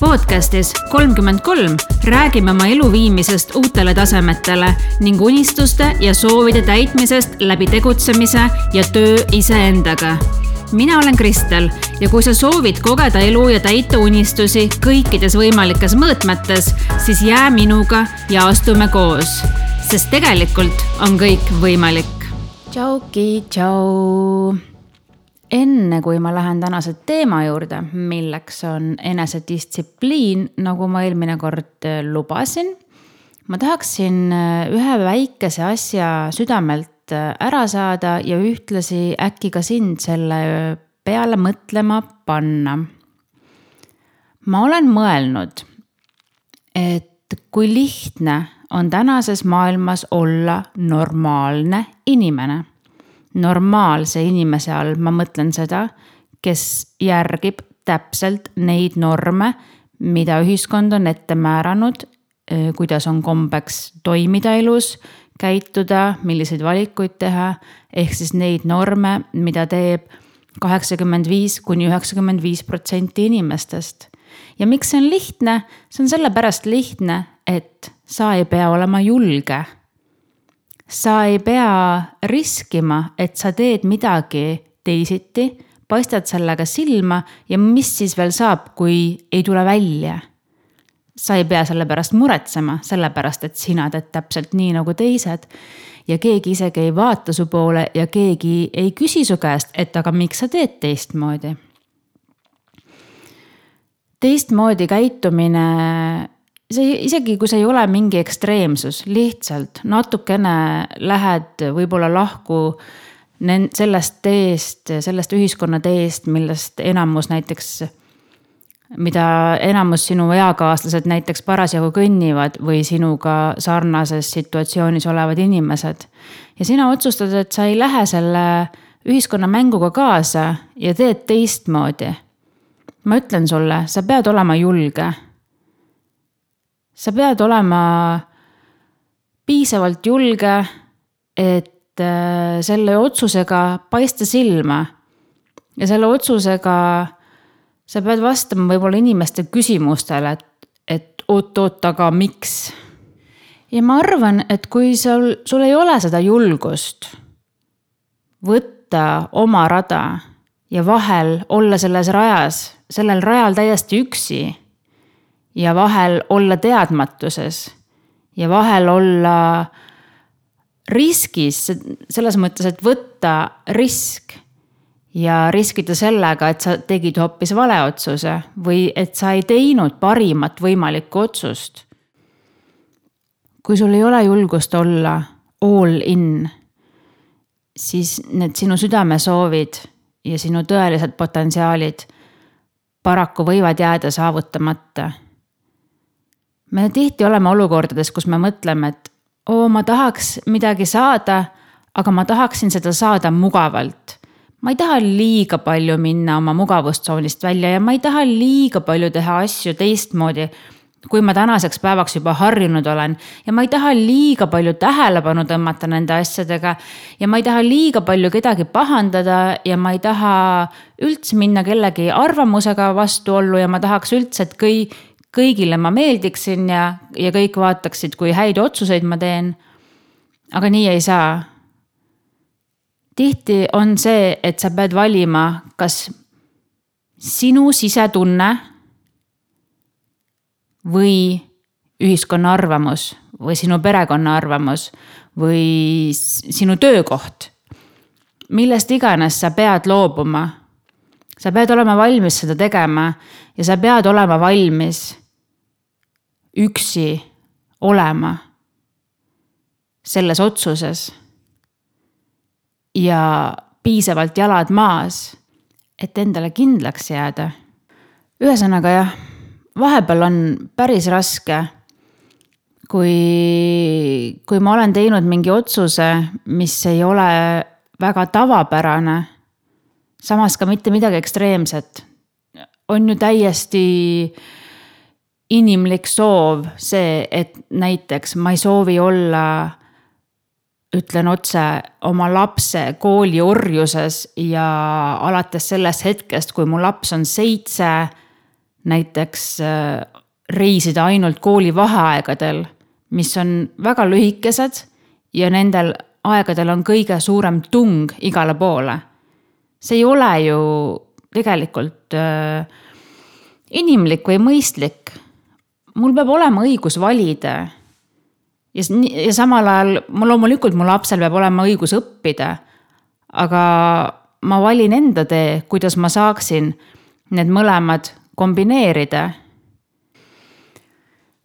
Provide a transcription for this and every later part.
podcastis kolmkümmend kolm räägime oma elu viimisest uutele tasemetele ning unistuste ja soovide täitmisest läbi tegutsemise ja töö iseendaga. mina olen Kristel ja kui sa soovid kogeda elu ja täita unistusi kõikides võimalikes mõõtmetes, siis jää minuga ja astume koos, sest tegelikult on kõik võimalik. Tšauki, tšau enne kui ma lähen tänase teema juurde, milleks on enesedistsipliin, nagu ma eelmine kord äh, lubasin. ma tahaksin äh, ühe väikese asja südamelt äh, ära saada ja ühtlasi äkki ka sind selle peale mõtlema panna. ma olen mõelnud, et kui lihtne on tänases maailmas olla normaalne inimene normaalse inimese all ma mõtlen seda, kes järgib täpselt neid norme, mida ühiskond on ette määranud, kuidas on kombeks toimida elus, käituda, milliseid valikuid teha, ehk siis neid norme, mida teeb kaheksakümmend viis kuni üheksakümmend viis protsenti inimestest. Ja miks see on lihtne, see on sellepärast lihtne, et sa ei pea olema julge sa ei pea riskima, et sa teed midagi teisiti, paistad sellega silma ja mis siis veel saab, kui ei tule välja. sa ei pea selle pärast muretsema, sellepärast et sina teed täpselt nii nagu teised. ja keegi isegi ei vaata su poole ja keegi ei küsi su käest, et aga miks sa teed teistmoodi. Teistmoodi käitumine see isegi, kui see ei ole mingi ekstreemsus, lihtsalt natukene lähed võib-olla lahku sellest teest, sellest ühiskonna teest, millest enamus näiteks, mida enamus sinu eakaaslased näiteks parasjagu kõnnivad või sinuga sarnases situatsioonis olevad inimesed. ja sina otsustad, et sa ei lähe selle ühiskonna mänguga kaasa ja teed teistmoodi. Ma ütlen sulle, sa pead olema julge sa pead olema piisavalt julge, et äh, selle otsusega paista silma. ja selle otsusega sa pead vastama võib-olla inimeste küsimustele, et, et oot-oot, aga miks? ja ma arvan, et kui sul, sul ei ole seda julgust võtta oma rada ja vahel olla selles rajas, sellel rajal täiesti üksi ja vahel olla teadmatuses ja vahel olla riskis, selles mõttes, et võtta risk ja riskida sellega, et sa tegid hoopis vale otsuse või et sa ei teinud parimat võimalikku otsust. kui sul ei ole julgust olla all in, siis need sinu südamesoovid ja sinu tõelised potentsiaalid paraku võivad jääda saavutamata me tihti oleme olukordades, kus me mõtleme, et oo, ma tahaks midagi saada, aga ma tahaksin seda saada mugavalt. ma ei taha liiga palju minna oma mugavustsoonist välja ja ma ei taha liiga palju teha asju teistmoodi, kui ma tänaseks päevaks juba harjunud olen ja ma ei taha liiga palju tähelepanu tõmmata nende asjadega. ja ma ei taha liiga palju kedagi pahandada ja ma ei taha üldse minna kellegi arvamusega vastuollu ja ma tahaks üldse, et kõik kõigile ma meeldiksin ja, ja kõik vaataksid, kui häid otsuseid ma teen. aga nii ei saa. tihti on see, et sa pead valima, kas sinu sisetunne või ühiskonna arvamus või sinu perekonna arvamus või sinu töökoht. millest iganes sa pead loobuma. sa pead olema valmis seda tegema ja sa pead olema valmis üksi olema selles otsuses. ja piisavalt jalad maas, et endale kindlaks jääda. ühesõnaga jah, vahepeal on päris raske. kui, kui ma olen teinud mingi otsuse, mis ei ole väga tavapärane, samas ka mitte midagi ekstreemset, on ju täiesti inimlik soov see, et näiteks ma ei soovi olla ütlen otse, oma lapse kooliorjuses ja alates sellest hetkest, kui mu laps on seitse, näiteks äh, reisida ainult kooli vaheaegadel, mis on väga lühikesed ja nendel aegadel on kõige suurem tung igale poole. see ei ole ju tegelikult äh, inimlik või mõistlik. mul peab olema õigus valida ja, ja samal ajal loomulikult mu lapsel peab olema õigus õppida. aga ma valin enda tee, kuidas ma saaksin need mõlemad kombineerida.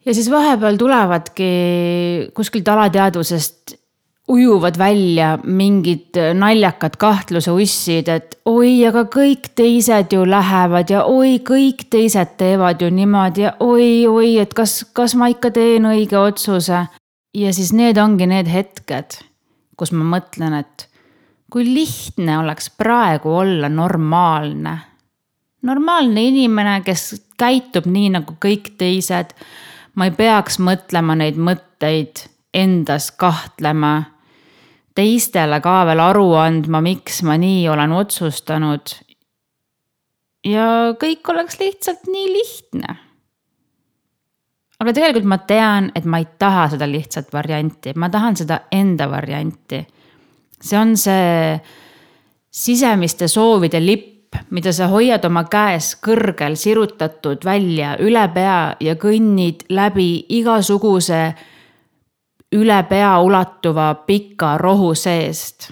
ja siis vahepeal tulevadki kuskilt alateadvusest ujuvad välja mingid naljakad kahtluseussid, et oi, aga kõik teised ju lähevad ja oi, kõik teised teevad ju niimoodi ja oi, oi, et kas, kas ma ikka teen õige otsuse ja siis need ongi need hetked, kus ma mõtlen, et kui lihtne oleks praegu olla normaalne. Normaalne inimene, kes käitub nii nagu kõik teised. ma ei peaks mõtlema neid mõtteid, endas kahtlema. teistele ka veel aru andma, miks ma nii olen otsustanud. ja kõik oleks lihtsalt nii lihtne aga tegelikult ma tean, et ma ei taha seda lihtsat varianti, ma tahan seda enda varianti. see on see sisemiste soovide lipp, mida sa hoiad oma käes kõrgel sirutatud välja üle pea ja kõnnid läbi igasuguse üle pea ulatuva pika rohu seest.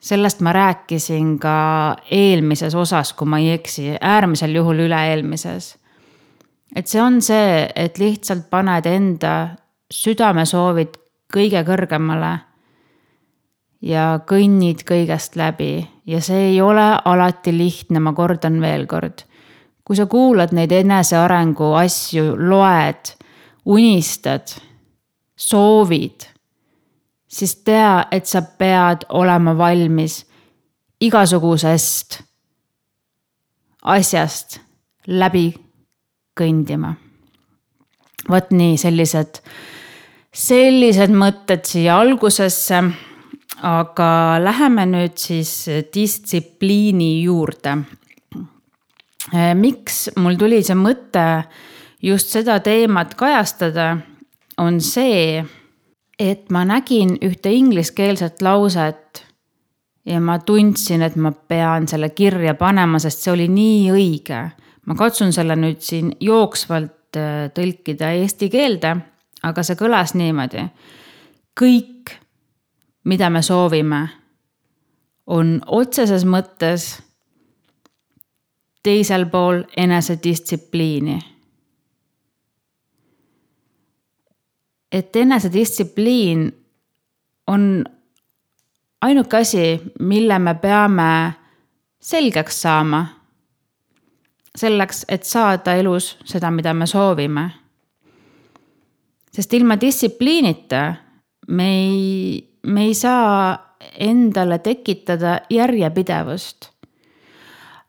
sellest ma rääkisin ka eelmises osas, kui ma ei eksi, äärmisel juhul üle-eelmises et see on see, et lihtsalt paned enda südamesoovid kõige kõrgemale. ja kõnnid kõigest läbi ja see ei ole alati lihtne, ma kordan veel kord. kui sa kuulad neid enesearengu asju, loed, unistad, soovid, siis tea, et sa pead olema valmis igasugusest asjast läbi kõndima. vot nii, sellised, sellised mõtted siia algusesse. Aga läheme nüüd siis distsipliini juurde. miks mul tuli see mõte just seda teemat kajastada, on see, et ma nägin ühte ingliskeelset lauset ja ma tundsin, et ma pean selle kirja panema, sest see oli nii õige ma katsun selle nüüd siin jooksvalt äh, tõlkida eesti keelde, aga see kõlas niimoodi. kõik, mida me soovime, on otseses mõttes teisel pool enesedistsipliini. et enesedistsipliin on ainuke asi, mille me peame selgeks saama selleks, et saada elus seda, mida me soovime. sest ilma distsipliinita me ei, me ei saa endale tekitada järjepidevust.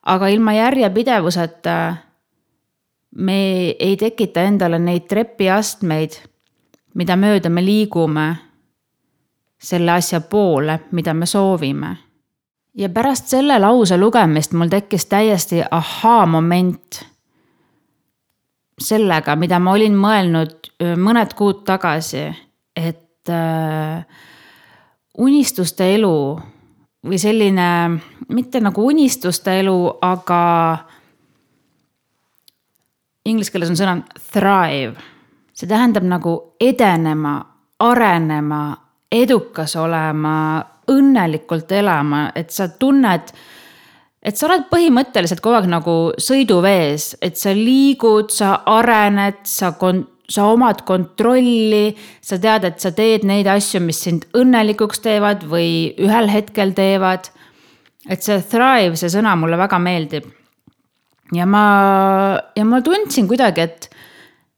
aga ilma järjepidevuseta me ei tekita endale neid trepiastmeid, mida mööda me liigume selle asja poole, mida me soovime ja pärast selle lause lugemist mul tekkis täiesti ahaa-moment sellega, mida ma olin mõelnud mõned kuud tagasi, et äh, unistuste elu või selline, mitte nagu unistuste elu, aga inglise keeles on sõna thrive. see tähendab nagu edenema, arenema, edukas olema õnnelikult elama, et sa tunned, et sa oled põhimõtteliselt kogu aeg nagu sõiduvees, et sa liigud, sa arened, sa kon-, sa omad kontrolli, sa tead, et sa teed neid asju, mis sind õnnelikuks teevad või ühel hetkel teevad. et see thrive, see sõna mulle väga meeldib. ja ma, ja ma tundsin kuidagi, et,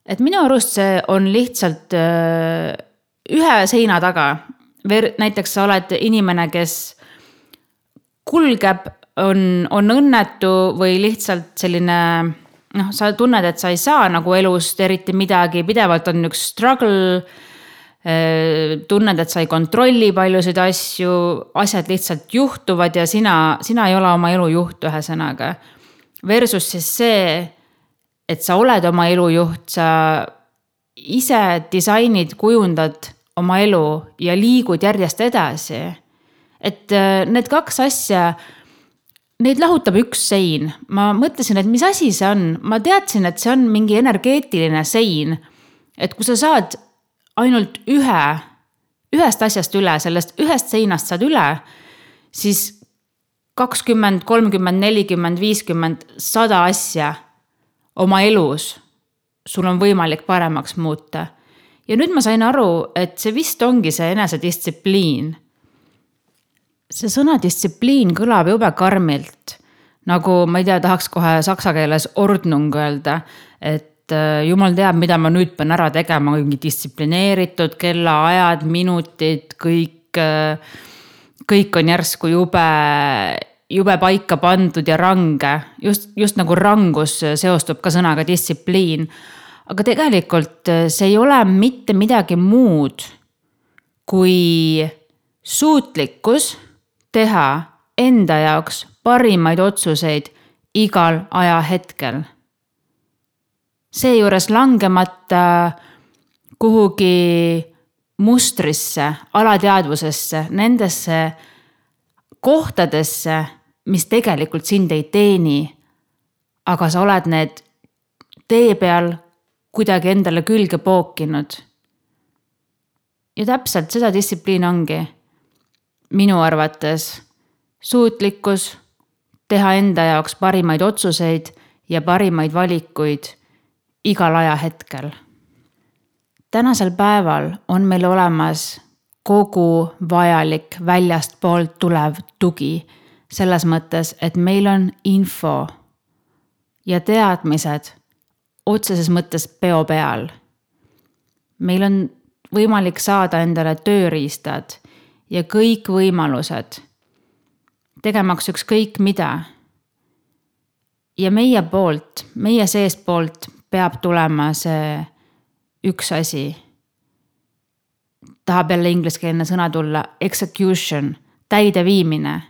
et minu arust see on lihtsalt öö, ühe seina taga näiteks sa oled inimene, kes kulgeb, on, on õnnetu või lihtsalt selline noh, sa tunned, et sa ei saa nagu elust eriti midagi, pidevalt on üks struggle. tunned, et sa ei kontrolli paljusid asju, asjad lihtsalt juhtuvad ja sina, sina ei ole oma elu juht, ühesõnaga. Versus siis see, et sa oled oma elu juht, sa ise disainid, kujundad oma elu ja liigud järjest edasi. et äh, need kaks asja, neid lahutab üks sein. ma mõtlesin, et mis asi see on, ma teadsin, et see on mingi energeetiline sein. et kui sa saad ainult ühe, ühest asjast üle, sellest ühest seinast saad üle, siis kakskümmend, kolmkümmend, nelikümmend, viiskümmend, sada asja oma elus sul on võimalik paremaks muuta. ja nüüd ma sain aru, et see vist ongi see enesedistsipliin. See sõna distsipliin kõlab jube karmilt. nagu ma ei tea, tahaks kohe saksa keeles ordnung öelda, et äh, jumal teab, mida ma nüüd pean ära tegema, mingi distsiplineeritud kellaajad, minutid, kõik, äh, kõik on järsku jube, jube paika pandud ja range. just, just nagu rangus seostub ka sõnaga distsipliin. aga tegelikult äh, see ei ole mitte midagi muud kui suutlikkus teha enda jaoks parimaid otsuseid igal ajahetkel seejuures langemata kuhugi mustrisse, alateadvusesse, nendesse kohtadesse, mis tegelikult sind ei teeni. aga sa oled need tee peal kuidagi endale külge pookinud. ja täpselt seda distsipliin ongi minu arvates suutlikkus teha enda jaoks parimaid otsuseid ja parimaid valikuid igal ajahetkel. tänasel päeval on meil olemas kogu vajalik väljastpoolt tulev tugi. selles mõttes, et meil on info ja teadmised otseses mõttes peo peal. meil on võimalik saada endale tööriistad ja kõik võimalused tegemaks ükskõik mida. ja meie poolt, meie seestpoolt peab tulema see üks asi. tahab jälle ingliskeelne sõna tulla, execution, täideviimine.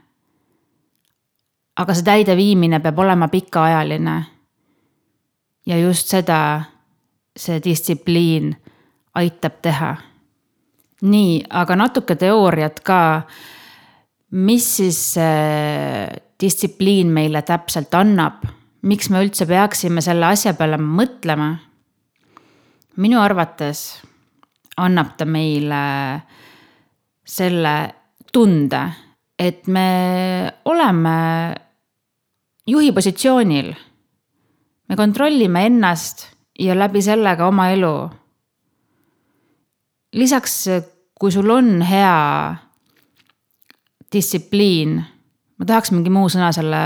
aga see täideviimine peab olema pikaajaline. ja just seda see distsipliin aitab teha. Nii, aga natuke teooriat ka. mis siis see distsipliin meile täpselt annab miks me üldse peaksime selle asja peale mõtlema? minu arvates annab ta meile selle tunde, et me oleme juhi positsioonil. me kontrollime ennast ja läbi selle ka oma elu. Lisaks, kui sul on hea distsipliin, ma tahaks mingi muu sõna selle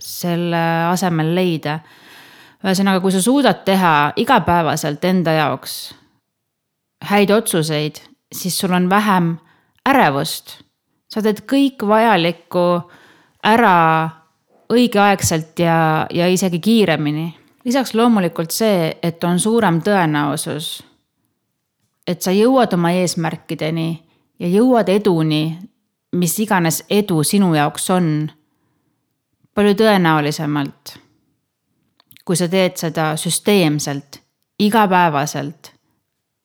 selle asemel leida. ühesõnaga, kui sa suudad teha igapäevaselt enda jaoks häid otsuseid, siis sul on vähem ärevust. sa teed kõik vajalikku ära õigeaegselt ja, ja isegi kiiremini. lisaks loomulikult see, et on suurem tõenäosus, et sa jõuad oma eesmärkideni ja jõuad eduni, mis iganes edu sinu jaoks on palju tõenäolisemalt, kui sa teed seda süsteemselt, igapäevaselt,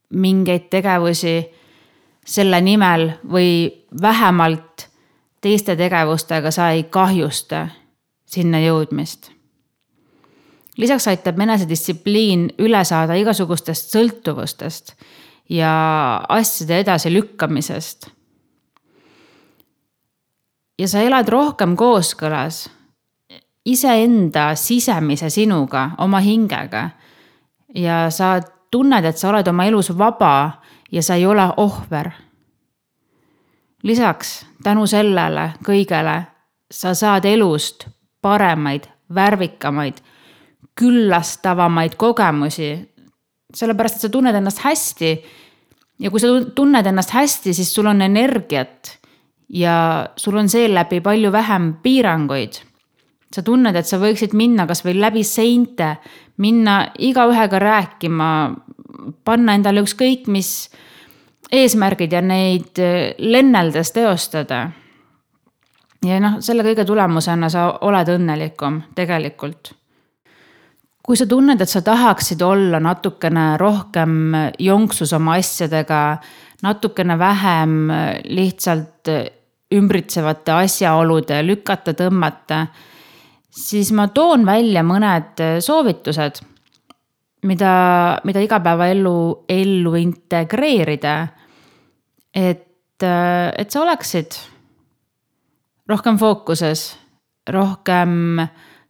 mingeid tegevusi selle nimel või vähemalt teiste tegevustega sa ei kahjusta sinna jõudmist. lisaks aitab enesedistsipliin üle saada igasugustest sõltuvustest ja asjade edasilükkamisest. ja sa elad rohkem kooskõlas iseenda sisemise sinuga, oma hingega. ja sa tunned, et sa oled oma elus vaba ja sa ei ole ohver. lisaks tänu sellele kõigele sa saad elust paremaid, värvikamaid, küllastavamaid kogemusi. sellepärast, et sa tunned ennast hästi. Ja kui sa tunned ennast hästi, siis sul on energiat ja sul on seeläbi palju vähem piiranguid sa tunned, et sa võiksid minna kasvõi läbi seinte, minna igaühega rääkima, panna endale ükskõik mis eesmärgid ja neid lenneldes teostada. ja noh, selle kõige tulemusena sa oled õnnelikum tegelikult. Kui sa tunned, et sa tahaksid olla natukene rohkem jonksus oma asjadega, natukene vähem lihtsalt ümbritsevate asjaolude lükata, tõmmata, siis ma toon välja mõned soovitused, mida, mida igapäevaellu, ellu integreerida. et, et sa oleksid rohkem fookuses, rohkem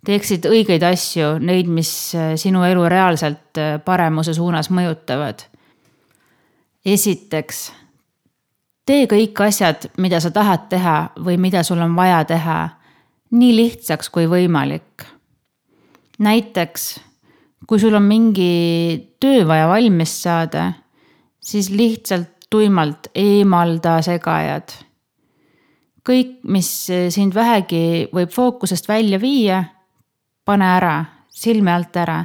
teeksid õigeid asju, neid, mis sinu elu reaalselt paremuse suunas mõjutavad. esiteks tee kõik asjad, mida sa tahad teha või mida sul on vaja teha, nii lihtsaks kui võimalik. näiteks, kui sul on mingi töö vaja valmis saada, siis lihtsalt tuimalt eemalda segajad. kõik, mis sind vähegi võib fookusest välja viia, pane ära, silme alt ära.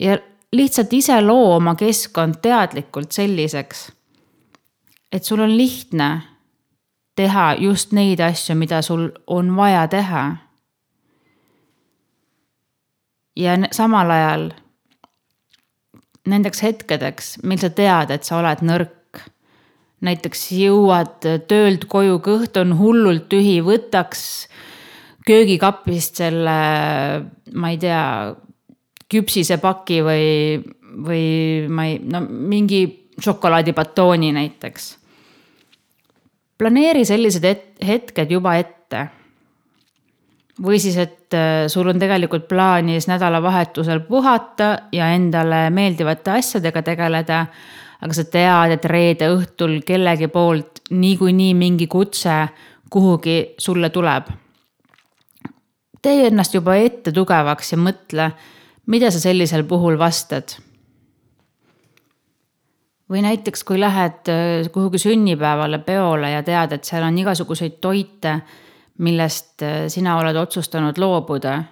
ja lihtsalt ise loo oma keskkond teadlikult selliseks et sul on lihtne teha just neid asju, mida sul on vaja teha. ja samal ajal nendeks hetkedeks, mil sa tead, et sa oled nõrk. näiteks jõuad töölt koju, kõht on hullult tühi, võtaks köögikapist selle, ma ei tea, küpsisepaki või, või ma ei, no mingi šokolaadibatooni näiteks planeeri sellised et, hetked juba ette. või siis, et äh, sul on tegelikult plaanis nädalavahetusel puhata ja endale meeldivate asjadega tegeleda. aga sa tead, et reede õhtul kellegi poolt niikuinii mingi kutse kuhugi sulle tuleb. Tee ennast juba ette tugevaks ja mõtle, mida sa sellisel puhul vastad või näiteks, kui lähed äh, kuhugi sünnipäevale, peole ja tead, et seal on igasuguseid toite, millest äh, sina oled otsustanud loobuda.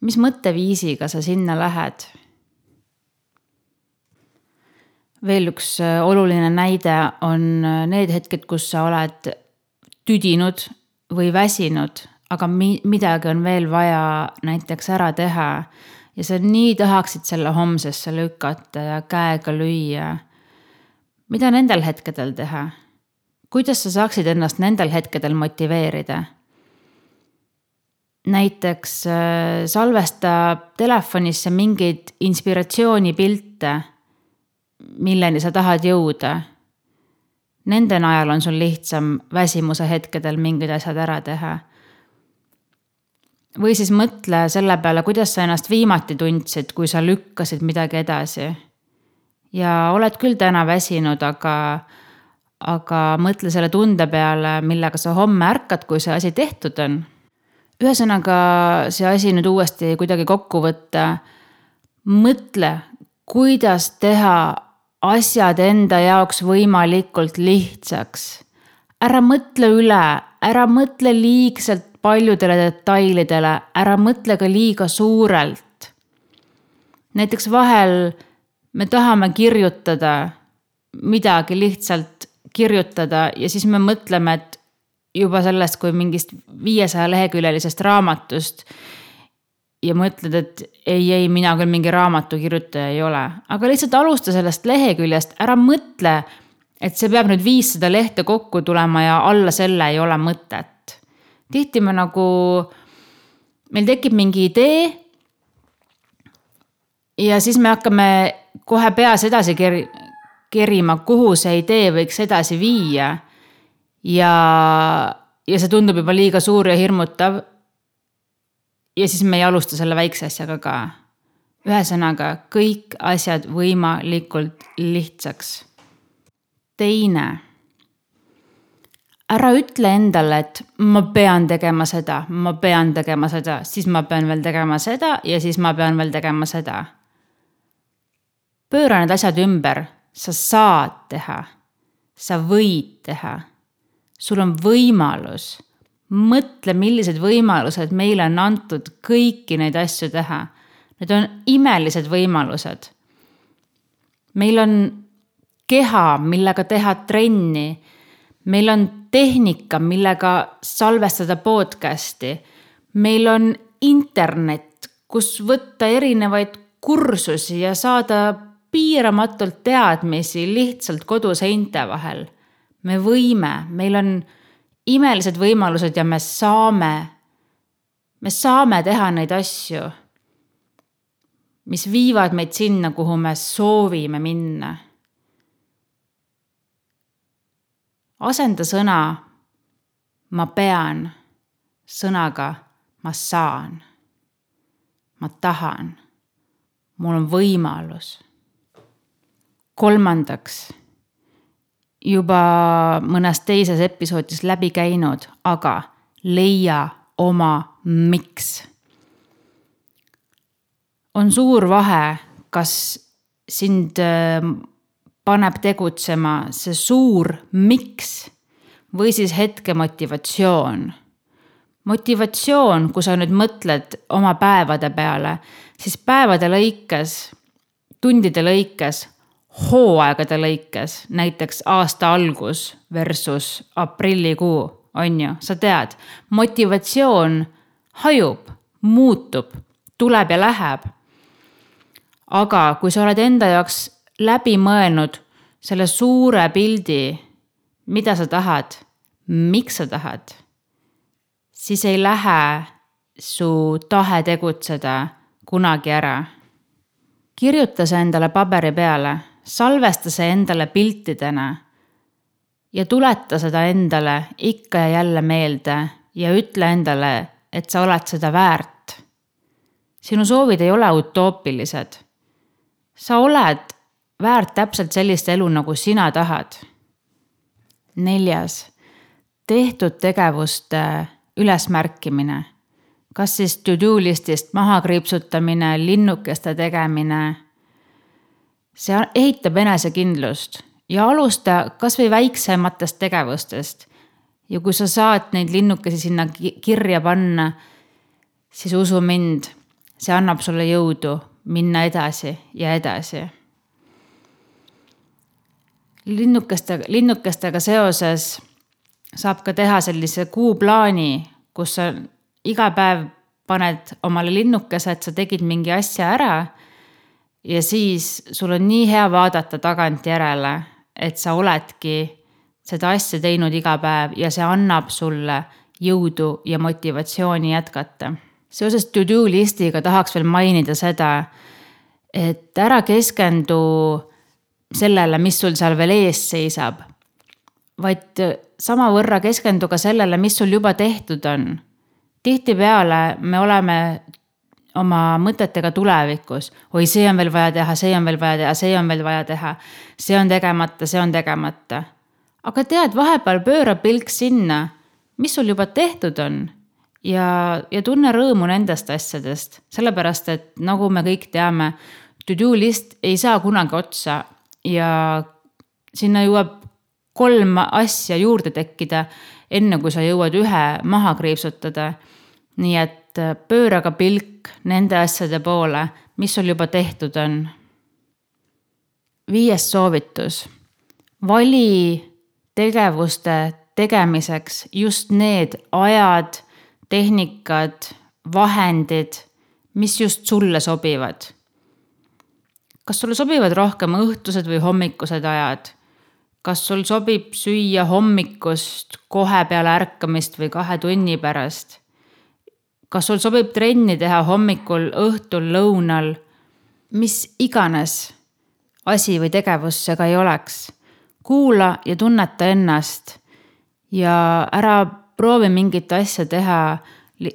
mis mõtteviisiga sa sinna lähed? veel üks äh, oluline näide on need hetked, kus sa oled tüdinud või väsinud, aga mi-, midagi on veel vaja näiteks ära teha ja sa nii tahaksid selle homsesse lükata ja käega lüüa. mida nendel hetkedel teha? kuidas sa saaksid ennast nendel hetkedel motiveerida? näiteks äh, salvesta telefonisse mingeid inspiratsioonipilte, milleni sa tahad jõuda. Nende najal on sul lihtsam väsimuse hetkedel mingid asjad ära teha või siis mõtle selle peale, kuidas sa ennast viimati tundsid, kui sa lükkasid midagi edasi. ja oled küll täna väsinud, aga, aga mõtle selle tunde peale, millega sa homme ärkad, kui see asi tehtud on. ühesõnaga, see asi nüüd uuesti kuidagi kokku võtta. mõtle, kuidas teha asjad enda jaoks võimalikult lihtsaks. ära mõtle üle, ära mõtle liigselt paljudele detailidele, ära mõtle ka liiga suurelt. näiteks vahel me tahame kirjutada midagi lihtsalt kirjutada ja siis me mõtleme, et juba sellest kui mingist viiesaja leheküljelisest raamatust. ja mõtled, et ei, ei, mina küll mingi raamatu kirjutaja ei ole, aga lihtsalt alusta sellest leheküljest, ära mõtle, et see peab nüüd viissada lehte kokku tulema ja alla selle ei ole mõtet tihti me nagu, meil tekib mingi idee. ja siis me hakkame kohe peas edasi ker-, kerima, kuhu see idee võiks edasi viia. ja, ja see tundub juba liiga suur ja hirmutav. ja siis me ei alusta selle väikse asjaga ka. ühesõnaga, kõik asjad võimalikult lihtsaks. teine ära ütle endale, et ma pean tegema seda, ma pean tegema seda, siis ma pean veel tegema seda ja siis ma pean veel tegema seda. pööra need asjad ümber, sa saad teha, sa võid teha, sul on võimalus. mõtle, millised võimalused meile on antud kõiki neid asju teha. Need on imelised võimalused. meil on keha, millega teha trenni. Meil on tehnika, millega salvestada podcast'i. meil on internet, kus võtta erinevaid kursusi ja saada piiramatult teadmisi lihtsalt koduseinte vahel. me võime, meil on imelised võimalused ja me saame, me saame teha neid asju, mis viivad meid sinna, kuhu me soovime minna. Asenda sõna ma pean sõnaga ma saan. ma tahan, mul on võimalus. kolmandaks juba mõnes teises episoodis läbi käinud, aga leia oma miks. on suur vahe, kas sind paneb tegutsema see suur miks või siis hetke motivatsioon. motivatsioon, kui sa nüüd mõtled oma päevade peale, siis päevade lõikes, tundide lõikes hooaegade lõikes, näiteks aasta algus versus aprillikuu, on ju, sa tead, motivatsioon hajub, muutub, tuleb ja läheb. aga kui sa oled enda jaoks läbi mõelnud selle suure pildi, mida sa tahad, miks sa tahad, siis ei lähe su tahe tegutseda kunagi ära. kirjuta see endale paberi peale salvesta see endale piltidena ja tuleta seda endale ikka ja jälle meelde ja ütle endale, et sa oled seda väärt. sinu soovid ei ole utoopilised. sa oled väärt täpselt sellist elu, nagu sina tahad. neljas, tehtud tegevuste ülesmärkimine. kas siis to-do list'ist maha kriipsutamine, linnukeste tegemine see ehitab enesekindlust ja alusta kasvõi väiksematest tegevustest. ja kui sa saad neid linnukesi sinna kirja panna, siis usu mind, see annab sulle jõudu minna edasi ja edasi. Linnukeste, linnukestega seoses saab ka teha sellise kuuplaani, kus sa iga päev paned omale linnukese, et sa tegid mingi asja ära ja siis sul on nii hea vaadata tagantjärele, et sa oledki seda asja teinud iga päev ja see annab sulle jõudu ja motivatsiooni jätkata. seoses to-do listiga tahaks veel mainida seda, et ära keskendu sellele, mis sul seal veel ees seisab, vaid samavõrra keskendu ka sellele, mis sul juba tehtud on. tihtipeale me oleme oma mõtetega tulevikus. oi, see on veel vaja teha, see on veel vaja teha, see on veel vaja teha. see on tegemata, see on tegemata. aga tead, vahepeal pööra pilk sinna, mis sul juba tehtud on. ja, ja tunne rõõmu nendest asjadest, sellepärast et nagu me kõik teame, to-do list ei saa kunagi otsa ja sinna jõuab kolm asja juurde tekkida, enne kui sa jõuad ühe maha kriipsutada. nii et äh, pööra ka pilk nende asjade poole, mis sul juba tehtud on. viies soovitus. vali tegevuste tegemiseks just need ajad, tehnikad, vahendid, mis just sulle sobivad. Kas sulle sobivad rohkem õhtused või hommikused ajad? kas sul sobib süüa hommikust kohe peale ärkamist või kahe tunni pärast? kas sul sobib trenni teha hommikul, õhtul, lõunal, mis iganes asi või tegevus see ka ei oleks. kuula ja tunneta ennast ja ära proovi mingit asja teha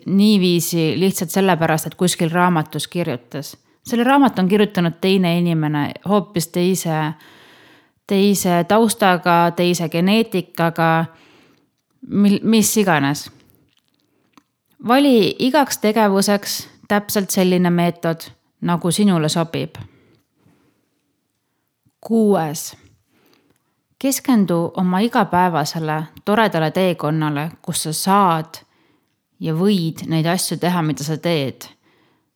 niiviisi lihtsalt sellepärast, et kuskil raamatus kirjutas. Selle raamatu on kirjutanud teine inimene hoopis teise, teise taustaga, teise geneetikaga, mil, mis iganes vali igaks tegevuseks täpselt selline meetod, nagu sinule sobib. kuues, keskendu oma igapäevasele toredale teekonnale, kus sa saad ja võid neid asju teha, mida sa teed.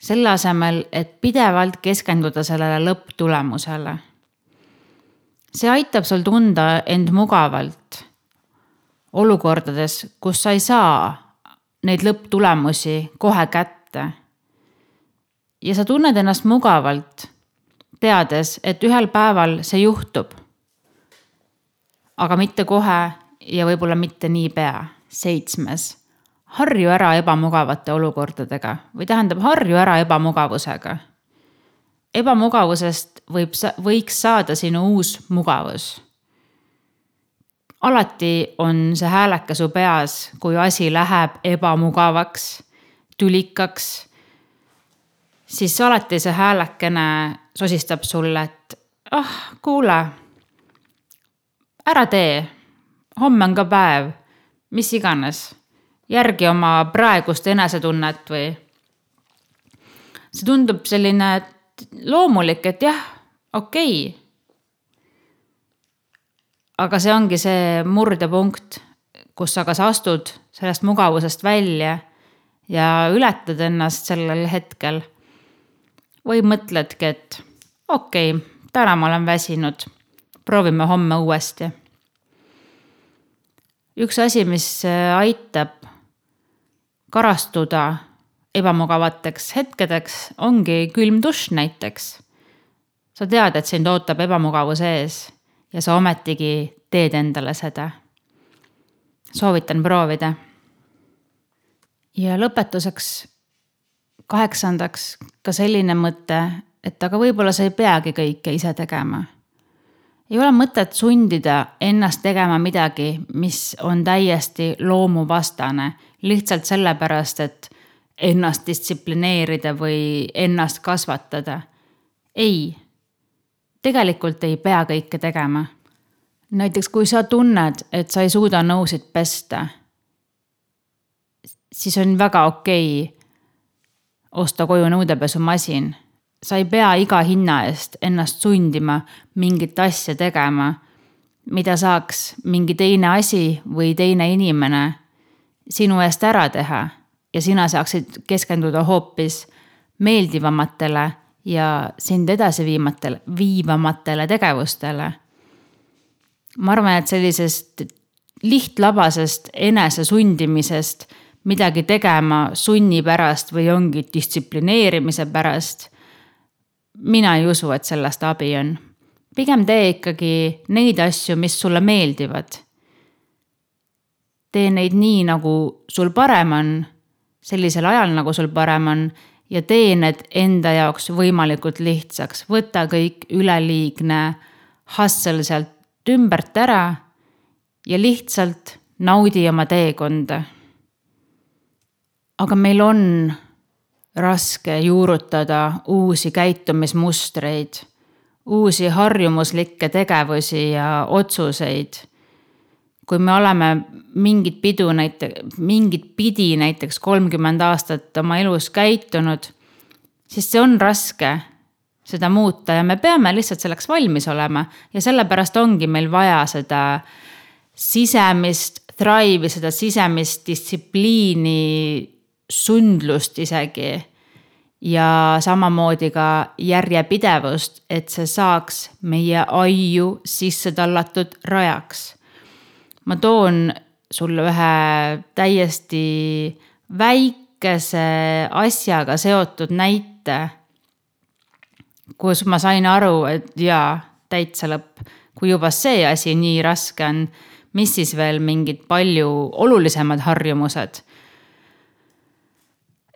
Selle asemel, et pidevalt keskenduda sellele lõpptulemusele. see aitab sul tunda end mugavalt olukordades, kus sa ei saa neid lõpptulemusi kohe kätte. ja sa tunned ennast mugavalt, teades, et ühel päeval see juhtub. aga mitte kohe ja võib-olla mitte niipea. seitsmes, harju ära ebamugavate olukordadega või tähendab, harju ära ebamugavusega. ebamugavusest võib, võiks saada sinu uus mugavus. Alati on see hääleke su peas, kui asi läheb ebamugavaks, tülikaks, siis alati see häälekene sosistab sulle, et ah oh,, kuule, ära tee, homme on ka päev, mis iganes, järgi oma praegust enesetunnet või. see tundub selline loomulik, et jah, okei okay aga see ongi see murdepunkt, kus sa kas astud sellest mugavusest välja ja ületad ennast sellel hetkel. või mõtledki, et okei okay,, täna ma olen väsinud, proovime homme uuesti. üks asi, mis aitab karastuda ebamugavateks hetkedeks, ongi külm dušš näiteks. sa tead, et sind ootab ebamugavus ees ja sa ometigi teed endale seda. soovitan proovida. ja lõpetuseks, kaheksandaks ka selline mõte, et aga võib-olla sa ei peagi kõike ise tegema. Ei ole mõtet sundida ennast tegema midagi, mis on täiesti loomuvastane, lihtsalt sellepärast, et ennast distsiplineerida või ennast kasvatada. ei tegelikult ei pea kõike tegema. näiteks kui sa tunned, et sa ei suuda nõusid pesta, siis on väga okei okay osta koju nõudepesumasin. Sa ei pea iga hinna eest ennast sundima mingit asja tegema, mida saaks mingi teine asi või teine inimene sinu eest ära teha ja sina saaksid keskenduda hoopis meeldivamatele ja sind edasi viimatele, viivamatele tegevustele. ma arvan, et sellisest lihtlabasest enesesundimisest midagi tegema sunni pärast või ongi distsiplineerimise pärast. Mina ei usu, et sellest abi on. pigem tee ikkagi neid asju, mis sulle meeldivad. tee neid nii, nagu sul parem on, sellisel ajal, nagu sul parem on ja tee need enda jaoks võimalikult lihtsaks, võta kõik üleliigne hustle sealt ümbert ära ja lihtsalt naudi oma teekonda. aga meil on raske juurutada uusi käitumismustreid, uusi harjumuslikke tegevusi ja otsuseid. Kui me oleme mingit pidu näite-, mingit pidi näiteks kolmkümmend aastat oma elus käitunud, siis see on raske seda muuta ja me peame lihtsalt selleks valmis olema. Ja sellepärast ongi meil vaja seda sisemist drive'i, seda sisemist distsipliini, sundlust isegi. ja samamoodi ka järjepidevust, et see saaks meie aiu sisse tallatud rajaks ma toon sulle ühe täiesti väikese asjaga seotud näite. kus ma sain aru, et jaa, täitsa lõpp, kui juba see asi nii raske on, mis siis veel mingid palju olulisemad harjumused.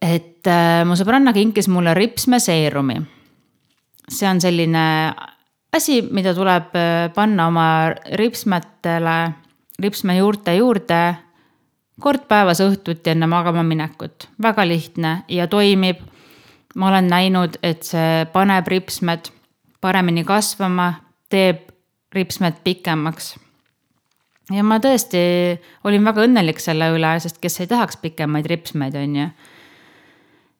Et äh, mu sõbranna kinkis mulle ripsmeseerumi. see on selline asi, mida tuleb äh, panna oma ripsmetele ripsmejuurte juurde kord päevas õhtuti enne magama minekut. väga lihtne ja toimib. ma olen näinud, et see paneb ripsmed paremini kasvama, teeb ripsmed pikemaks. ja ma tõesti olin väga õnnelik selle üle, sest kes ei tahaks pikemaid ripsmeid, on ju.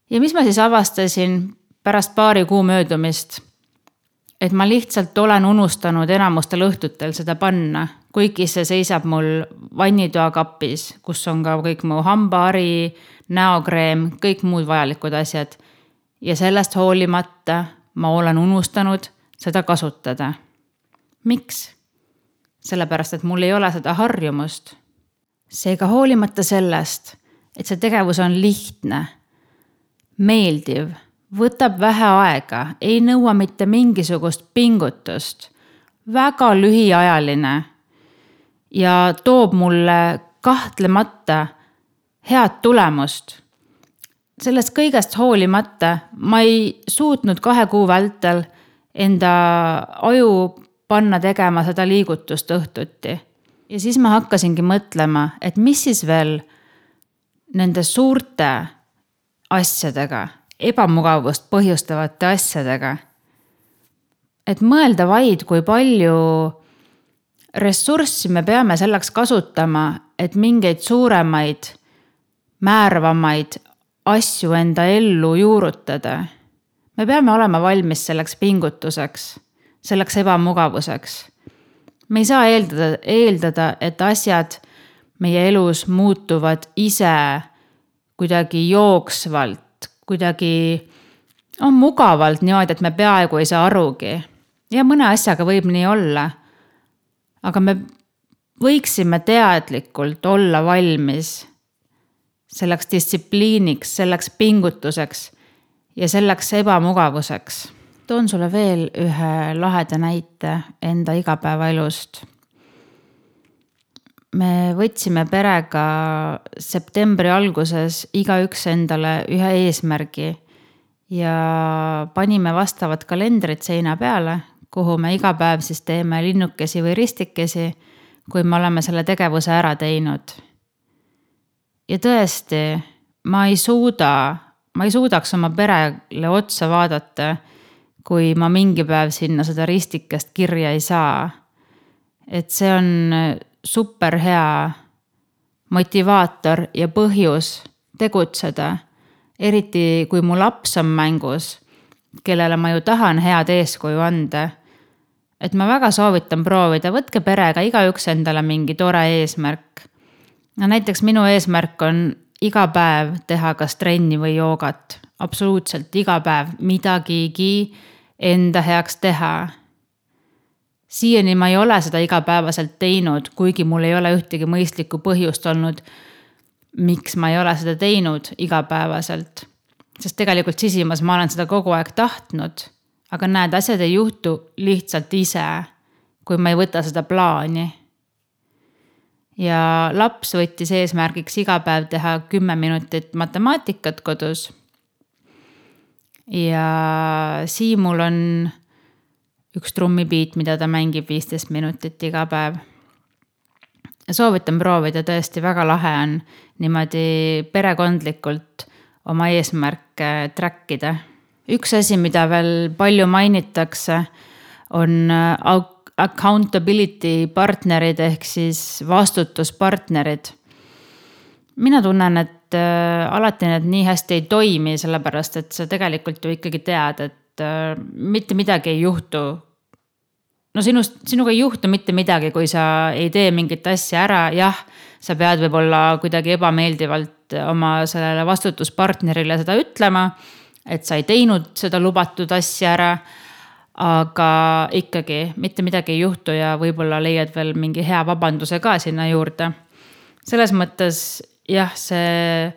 Ja mis ma siis avastasin pärast paari kuu möödumist et ma lihtsalt olen unustanud enamustel õhtutel seda panna, kuigi see seisab mul vannitoa kapis, kus on ka kõik mu hambahari, näokreem, kõik muud vajalikud asjad. ja sellest hoolimata ma olen unustanud seda kasutada. miks? sellepärast, et mul ei ole seda harjumust. seega hoolimata sellest, et see tegevus on lihtne, meeldiv, võtab vähe aega, ei nõua mitte mingisugust pingutust, väga lühiajaline ja toob mulle kahtlemata head tulemust. sellest kõigest hoolimata ma ei suutnud kahe kuu vältel enda aju panna tegema seda liigutust õhtuti. ja siis ma hakkasingi mõtlema, et mis siis veel nende suurte asjadega, ebamugavust põhjustavate asjadega. et mõelda vaid, kui palju ressurssi me peame selleks kasutama, et mingeid suuremaid, määravamaid asju enda ellu juurutada. me peame olema valmis selleks pingutuseks selleks ebamugavuseks. me ei saa eeldada, eeldada, et asjad meie elus muutuvad ise kuidagi jooksvalt, kuidagi on mugavalt niimoodi, et me peaaegu ei saa arugi. ja mõne asjaga võib nii olla. aga me võiksime teadlikult olla valmis selleks distsipliiniks, selleks pingutuseks ja selleks ebamugavuseks toon sulle veel ühe laheda näite enda igapäevaelust. Me võtsime perega septembri alguses igaüks endale ühe eesmärgi ja panime vastavad kalendrid seina peale, kuhu me iga päev siis teeme linnukesi või ristikesi, kui me oleme selle tegevuse ära teinud. ja tõesti, ma ei suuda, ma ei suudaks oma perele otsa vaadata kui ma mingi päev sinna seda ristikest kirja ei saa. et see on super hea motivaator ja põhjus tegutseda. eriti kui mu laps on mängus, kellele ma ju tahan head eeskuju anda. et ma väga soovitan proovida, võtke perega igaüks endale mingi tore eesmärk. no näiteks minu eesmärk on iga päev teha kas trenni või joogat, absoluutselt iga päev midagigi enda heaks teha. Siiani ma ei ole seda igapäevaselt teinud, kuigi mul ei ole ühtegi mõistlikku põhjust olnud, miks ma ei ole seda teinud igapäevaselt. sest tegelikult sisimas ma olen seda kogu aeg tahtnud. aga näed, asjad ei juhtu lihtsalt ise, kui ma ei võta seda plaani ja laps võttis eesmärgiks iga päev teha kümme minutit matemaatikat kodus ja Siimul on üks trummipiit, mida ta mängib viisteist minutit iga päev. soovitan proovida, tõesti väga lahe on niimoodi perekondlikult oma eesmärke track ida. üks asi, mida veel palju mainitakse, on accountability partnerid ehk siis vastutuspartnerid. mina tunnen, et et äh, alati need nii hästi ei toimi, sellepärast et sa tegelikult ju ikkagi tead, et äh, mitte midagi ei juhtu. No sinust, sinuga ei juhtu mitte midagi, kui sa ei tee mingit asja ära, jah, sa pead võib-olla kuidagi ebameeldivalt oma sellele vastutuspartnerile seda ütlema, et sa ei teinud seda lubatud asja ära aga ikkagi mitte midagi ei juhtu ja võib-olla leiad veel mingi hea vabanduse ka sinna juurde. selles mõttes jah, see,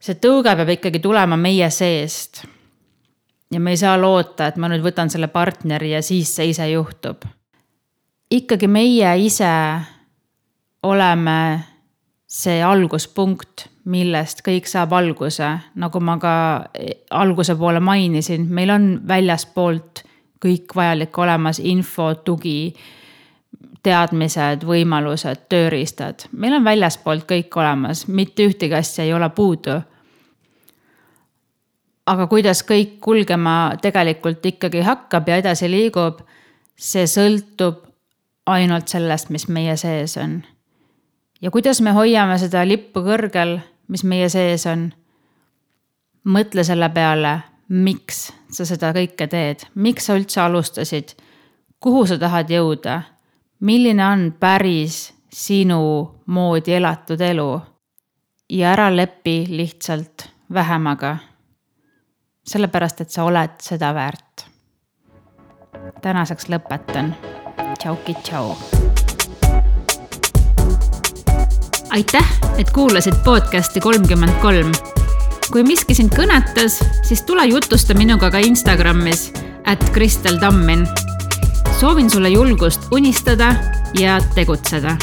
see tõuge peab ikkagi tulema meie seest. Ja me ei saa loota, et ma nüüd võtan selle partneri ja siis see ise juhtub. ikkagi meie ise oleme see alguspunkt, millest kõik saab alguse, nagu ma ka alguse poole mainisin, meil on väljaspoolt kõik vajalik olemas info, tugi teadmised, võimalused, tööriistad, meil on väljaspoolt kõik olemas, mitte ühtegi asja ei ole puudu. Aga kuidas kõik kulgema tegelikult ikkagi hakkab ja edasi liigub, see sõltub ainult sellest, mis meie sees on. ja kuidas me hoiame seda lippu kõrgel, mis meie sees on. mõtle selle peale, miks sa seda kõike teed, miks sa üldse alustasid, kuhu sa tahad jõuda milline on päris sinu moodi elatud elu ja ära lepi lihtsalt vähemaga. Sellepärast, et sa oled seda väärt. tänaseks lõpetan tšauki, tšau. aitäh, et kuulasid podcast'i kolmkümmend kolm. kui miski sind kõnetas, siis tule jutusta minuga ka Instagramis, at Kristel Tammin. soovin sulle julgust unistada ja tegutseda